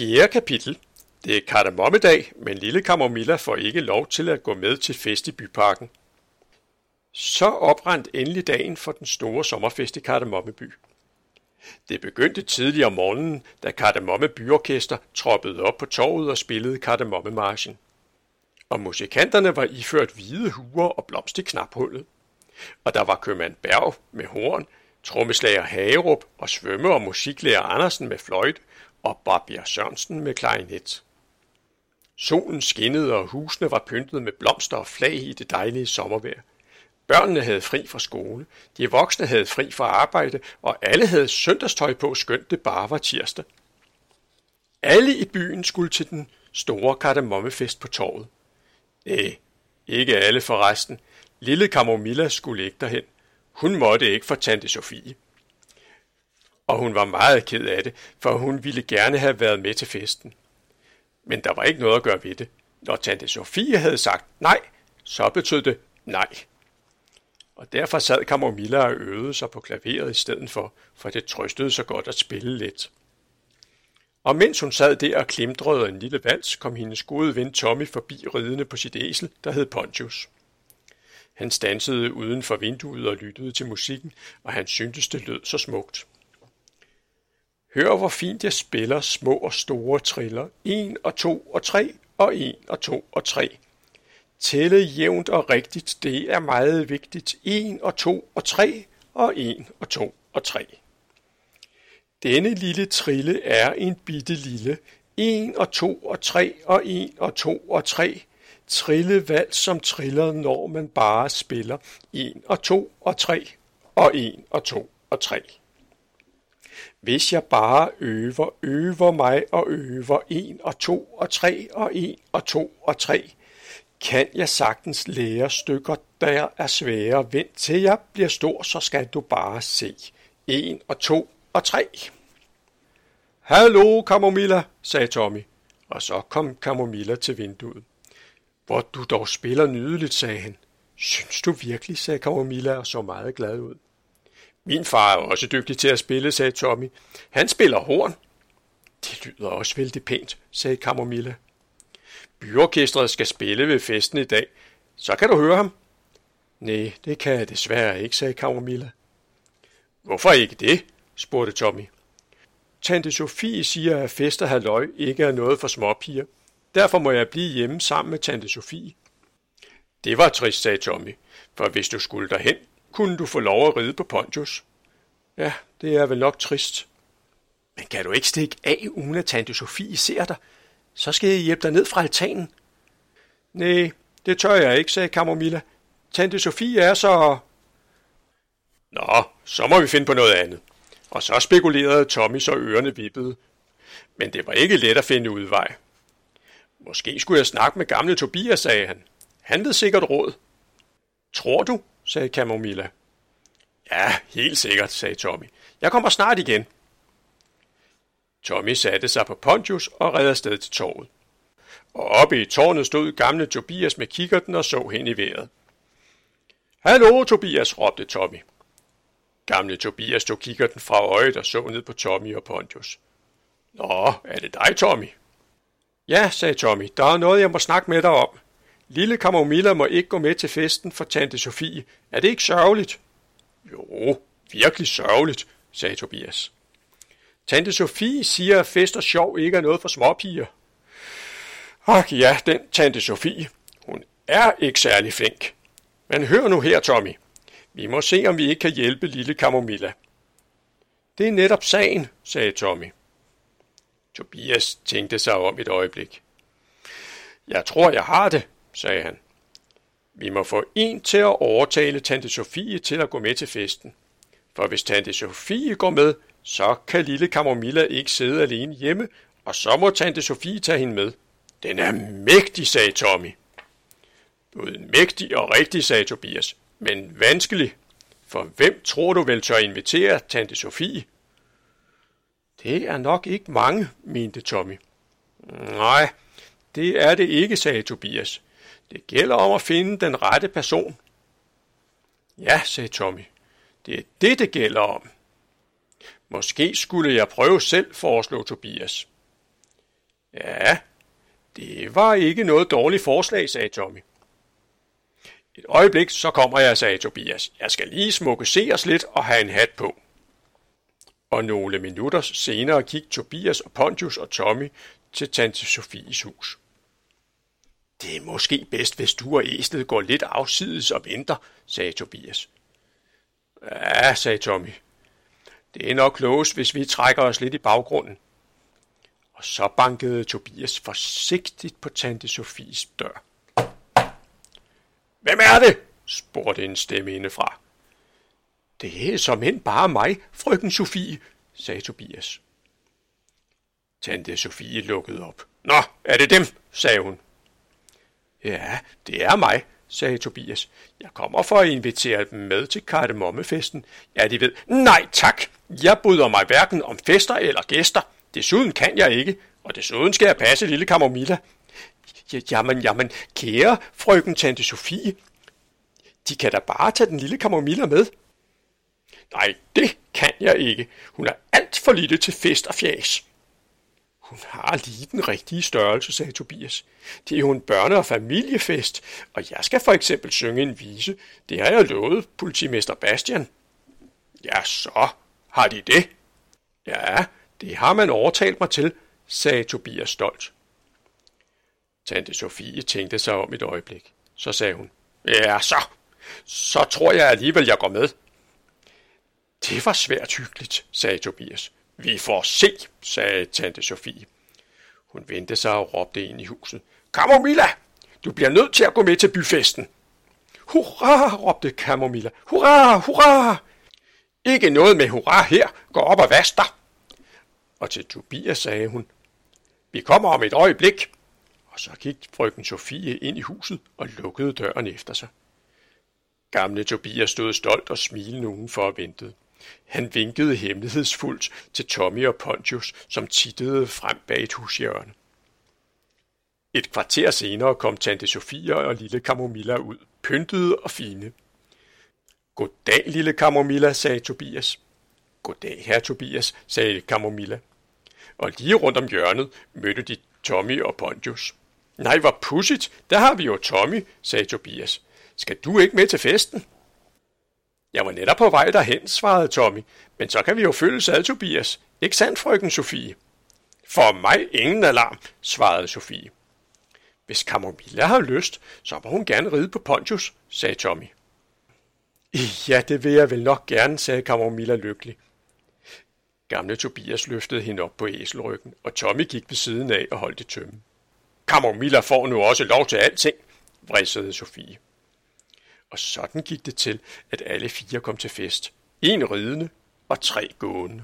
Fjerde kapitel. Det er kardemommedag, men lille Kamomilla får ikke lov til at gå med til fest i byparken. Så oprandt endelig dagen for den store sommerfest i Kardemommeby. Det begyndte tidligere om morgenen, da Kardemomme Byorkester troppede op på torvet og spillede Kardemommemarchen. Og musikanterne var iført hvide huer og blomst i knaphullet. Og der var købmand Berg med horn, trommeslager Hagerup og svømme- og musiklærer Andersen med fløjt og Barbier Sørensen med klarinet. Solen skinnede, og husene var pyntet med blomster og flag i det dejlige sommervejr. Børnene havde fri fra skole, de voksne havde fri fra arbejde, og alle havde søndagstøj på, skønt det bare var tirsdag. Alle i byen skulle til den store kardemommefest på torvet. Nej, ikke alle forresten. Lille Camomilla skulle ikke derhen. Hun måtte ikke for tante Sofie. Og hun var meget ked af det, for hun ville gerne have været med til festen. Men der var ikke noget at gøre ved det. Når tante Sofie havde sagt nej, så betød det nej. Og derfor sad Camomilla og øvede sig på klaveret i stedet for, for det trøstede så godt at spille lidt. Og mens hun sad der og klimtrede en lille vals, kom hendes gode ven Tommy forbi ridende på sit æsel, der hed Pontius. Han stansede uden for vinduet og lyttede til musikken, og han syntes, det lød så smukt. Hør, hvor fint jeg spiller små og store triller. En og to og tre, og en og to og tre. Tælle jævnt og rigtigt, det er meget vigtigt. En og to og tre, og en og to og tre. Denne lille trille er en bitte lille. En og to og tre, og en og to og tre. Trille valg som triller, når man bare spiller. En og to og tre, og en og to og tre. Hvis jeg bare øver, øver mig og øver en og to og tre og en og to og tre, kan jeg sagtens lære stykker, der er svære. Vent til jeg bliver stor, så skal du bare se. En og to og tre. Hallo, Camomilla, sagde Tommy, og så kom Camomilla til vinduet. Hvor du dog spiller nydeligt, sagde han. Synes du virkelig, sagde Camomilla og så meget glad ud. Min far er også dygtig til at spille, sagde Tommy. Han spiller horn. Det lyder også vældig pænt, sagde Kamomilla. Byorkestret skal spille ved festen i dag. Så kan du høre ham. Nej, det kan jeg desværre ikke, sagde Kamomilla. Hvorfor ikke det? spurgte Tommy. Tante Sofie siger, at fest og halløj ikke er noget for småpiger. Derfor må jeg blive hjemme sammen med tante Sofie. Det var trist, sagde Tommy, for hvis du skulle derhen, kunne du få lov at ride på Pontius. Ja, det er vel nok trist. Men kan du ikke stikke af, uden at tante Sofie ser dig? Så skal jeg hjælpe dig ned fra altanen. Nej, det tør jeg ikke, sagde Camomilla. Tante Sofie er så... Nå, så må vi finde på noget andet. Og så spekulerede Tommy, så ørerne vippede. Men det var ikke let at finde udvej. Måske skulle jeg snakke med gamle Tobias, sagde han. Han ved sikkert råd. Tror du? sagde Camomilla. Ja, helt sikkert, sagde Tommy. Jeg kommer snart igen. Tommy satte sig på Pontius og red afsted til torvet. Og oppe i tårnet stod gamle Tobias med kikkerten og så hen i vejret. Hallo, Tobias, råbte Tommy. Gamle Tobias tog kikkerten fra øjet og så ned på Tommy og Pontius. Nå, er det dig, Tommy? Ja, sagde Tommy, der er noget, jeg må snakke med dig om. Lille Kamomilla må ikke gå med til festen for tante Sofie. Er det ikke sørgeligt? Jo, virkelig sørgeligt, sagde Tobias. Tante Sofie siger, at fest og sjov ikke er noget for småpiger. Ak ja, den tante Sofie. Hun er ikke særlig flink. Men hør nu her, Tommy. Vi må se, om vi ikke kan hjælpe lille Kamomilla. Det er netop sagen, sagde Tommy. Tobias tænkte sig om et øjeblik. Jeg tror, jeg har det, sagde han. Vi må få en til at overtale tante Sofie til at gå med til festen. For hvis tante Sofie går med, så kan lille Camomilla ikke sidde alene hjemme, og så må tante Sofie tage hende med. Den er mægtig, sagde Tommy. Både mægtig og rigtig, sagde Tobias, men vanskelig. For hvem tror du vel tør invitere tante Sofie? Det er nok ikke mange, mente Tommy. Nej, det er det ikke, sagde Tobias. Det gælder om at finde den rette person. Ja, sagde Tommy. Det er det, det gælder om. Måske skulle jeg prøve selv, foreslog Tobias. Ja, det var ikke noget dårligt forslag, sagde Tommy. Et øjeblik, så kommer jeg, sagde Tobias. Jeg skal lige smukke se os lidt og have en hat på. Og nogle minutter senere gik Tobias og Pontius og Tommy til tante Sofies hus. Det er måske bedst, hvis du og æslet går lidt afsides og venter, sagde Tobias. Ja, sagde Tommy. Det er nok klogest, hvis vi trækker os lidt i baggrunden. Og så bankede Tobias forsigtigt på tante Sofies dør. Hvem er det? spurgte en stemme indefra. Det er som end bare mig, frøken Sofie, sagde Tobias. Tante Sofie lukkede op. Nå, er det dem, sagde hun. Ja, det er mig, sagde Tobias. Jeg kommer for at invitere dem med til kardemommefesten. Ja, de ved. Nej, tak. Jeg bryder mig hverken om fester eller gæster. Desuden kan jeg ikke, og desuden skal jeg passe lille Kamomilla. Jamen, jamen, kære frøken tante Sofie, de kan da bare tage den lille Kamomilla med. Nej, det kan jeg ikke. Hun er alt for lille til fest og fjæs. Hun har lige den rigtige størrelse, sagde Tobias. Det er jo en børne- og familiefest, og jeg skal for eksempel synge en vise. Det har jeg lovet politimester Bastian. Ja, så har de det. Ja, det har man overtalt mig til, sagde Tobias stolt. Tante Sofie tænkte sig om et øjeblik. Så sagde hun, ja så, så tror jeg alligevel, jeg går med. Det var svært hyggeligt, sagde Tobias. Vi får se, sagde tante Sofie. Hun vendte sig og råbte ind i huset. Kamomilla, du bliver nødt til at gå med til byfesten. Hurra, råbte Kamomilla. Hurra, hurra! Ikke noget med hurra her. Gå op og vask dig. Og til Tobias sagde hun, vi kommer om et øjeblik. Og så gik frøken Sofie ind i huset og lukkede døren efter sig. Gamle Tobias stod stolt og smilende udenfor og ventede. Han vinkede hemmelighedsfuldt til Tommy og Pontius, som tittede frem bag et hushjørne. Et kvarter senere kom tante Sofia og lille Camomilla ud, pyntede og fine. Goddag, lille Camomilla, sagde Tobias. Goddag, herr Tobias, sagde Camomilla. Og lige rundt om hjørnet mødte de Tommy og Pontius. Nej, hvor pudsigt, der har vi jo Tommy, sagde Tobias. Skal du ikke med til festen? Jeg var netop på vej derhen, svarede Tommy, men så kan vi jo følge ad, Tobias. Ikke sandt, frøken Sofie? For mig ingen alarm, svarede Sofie. Hvis Camomilla har lyst, så må hun gerne ride på Pontius, sagde Tommy. Ja, det vil jeg vel nok gerne, sagde Camomilla lykkelig. Gamle Tobias løftede hende op på æselryggen, og Tommy gik ved siden af og holdt i tømme. Camomilla får nu også lov til alting, vridsede Sofie. Og sådan gik det til, at alle fire kom til fest. En ridende og tre gående.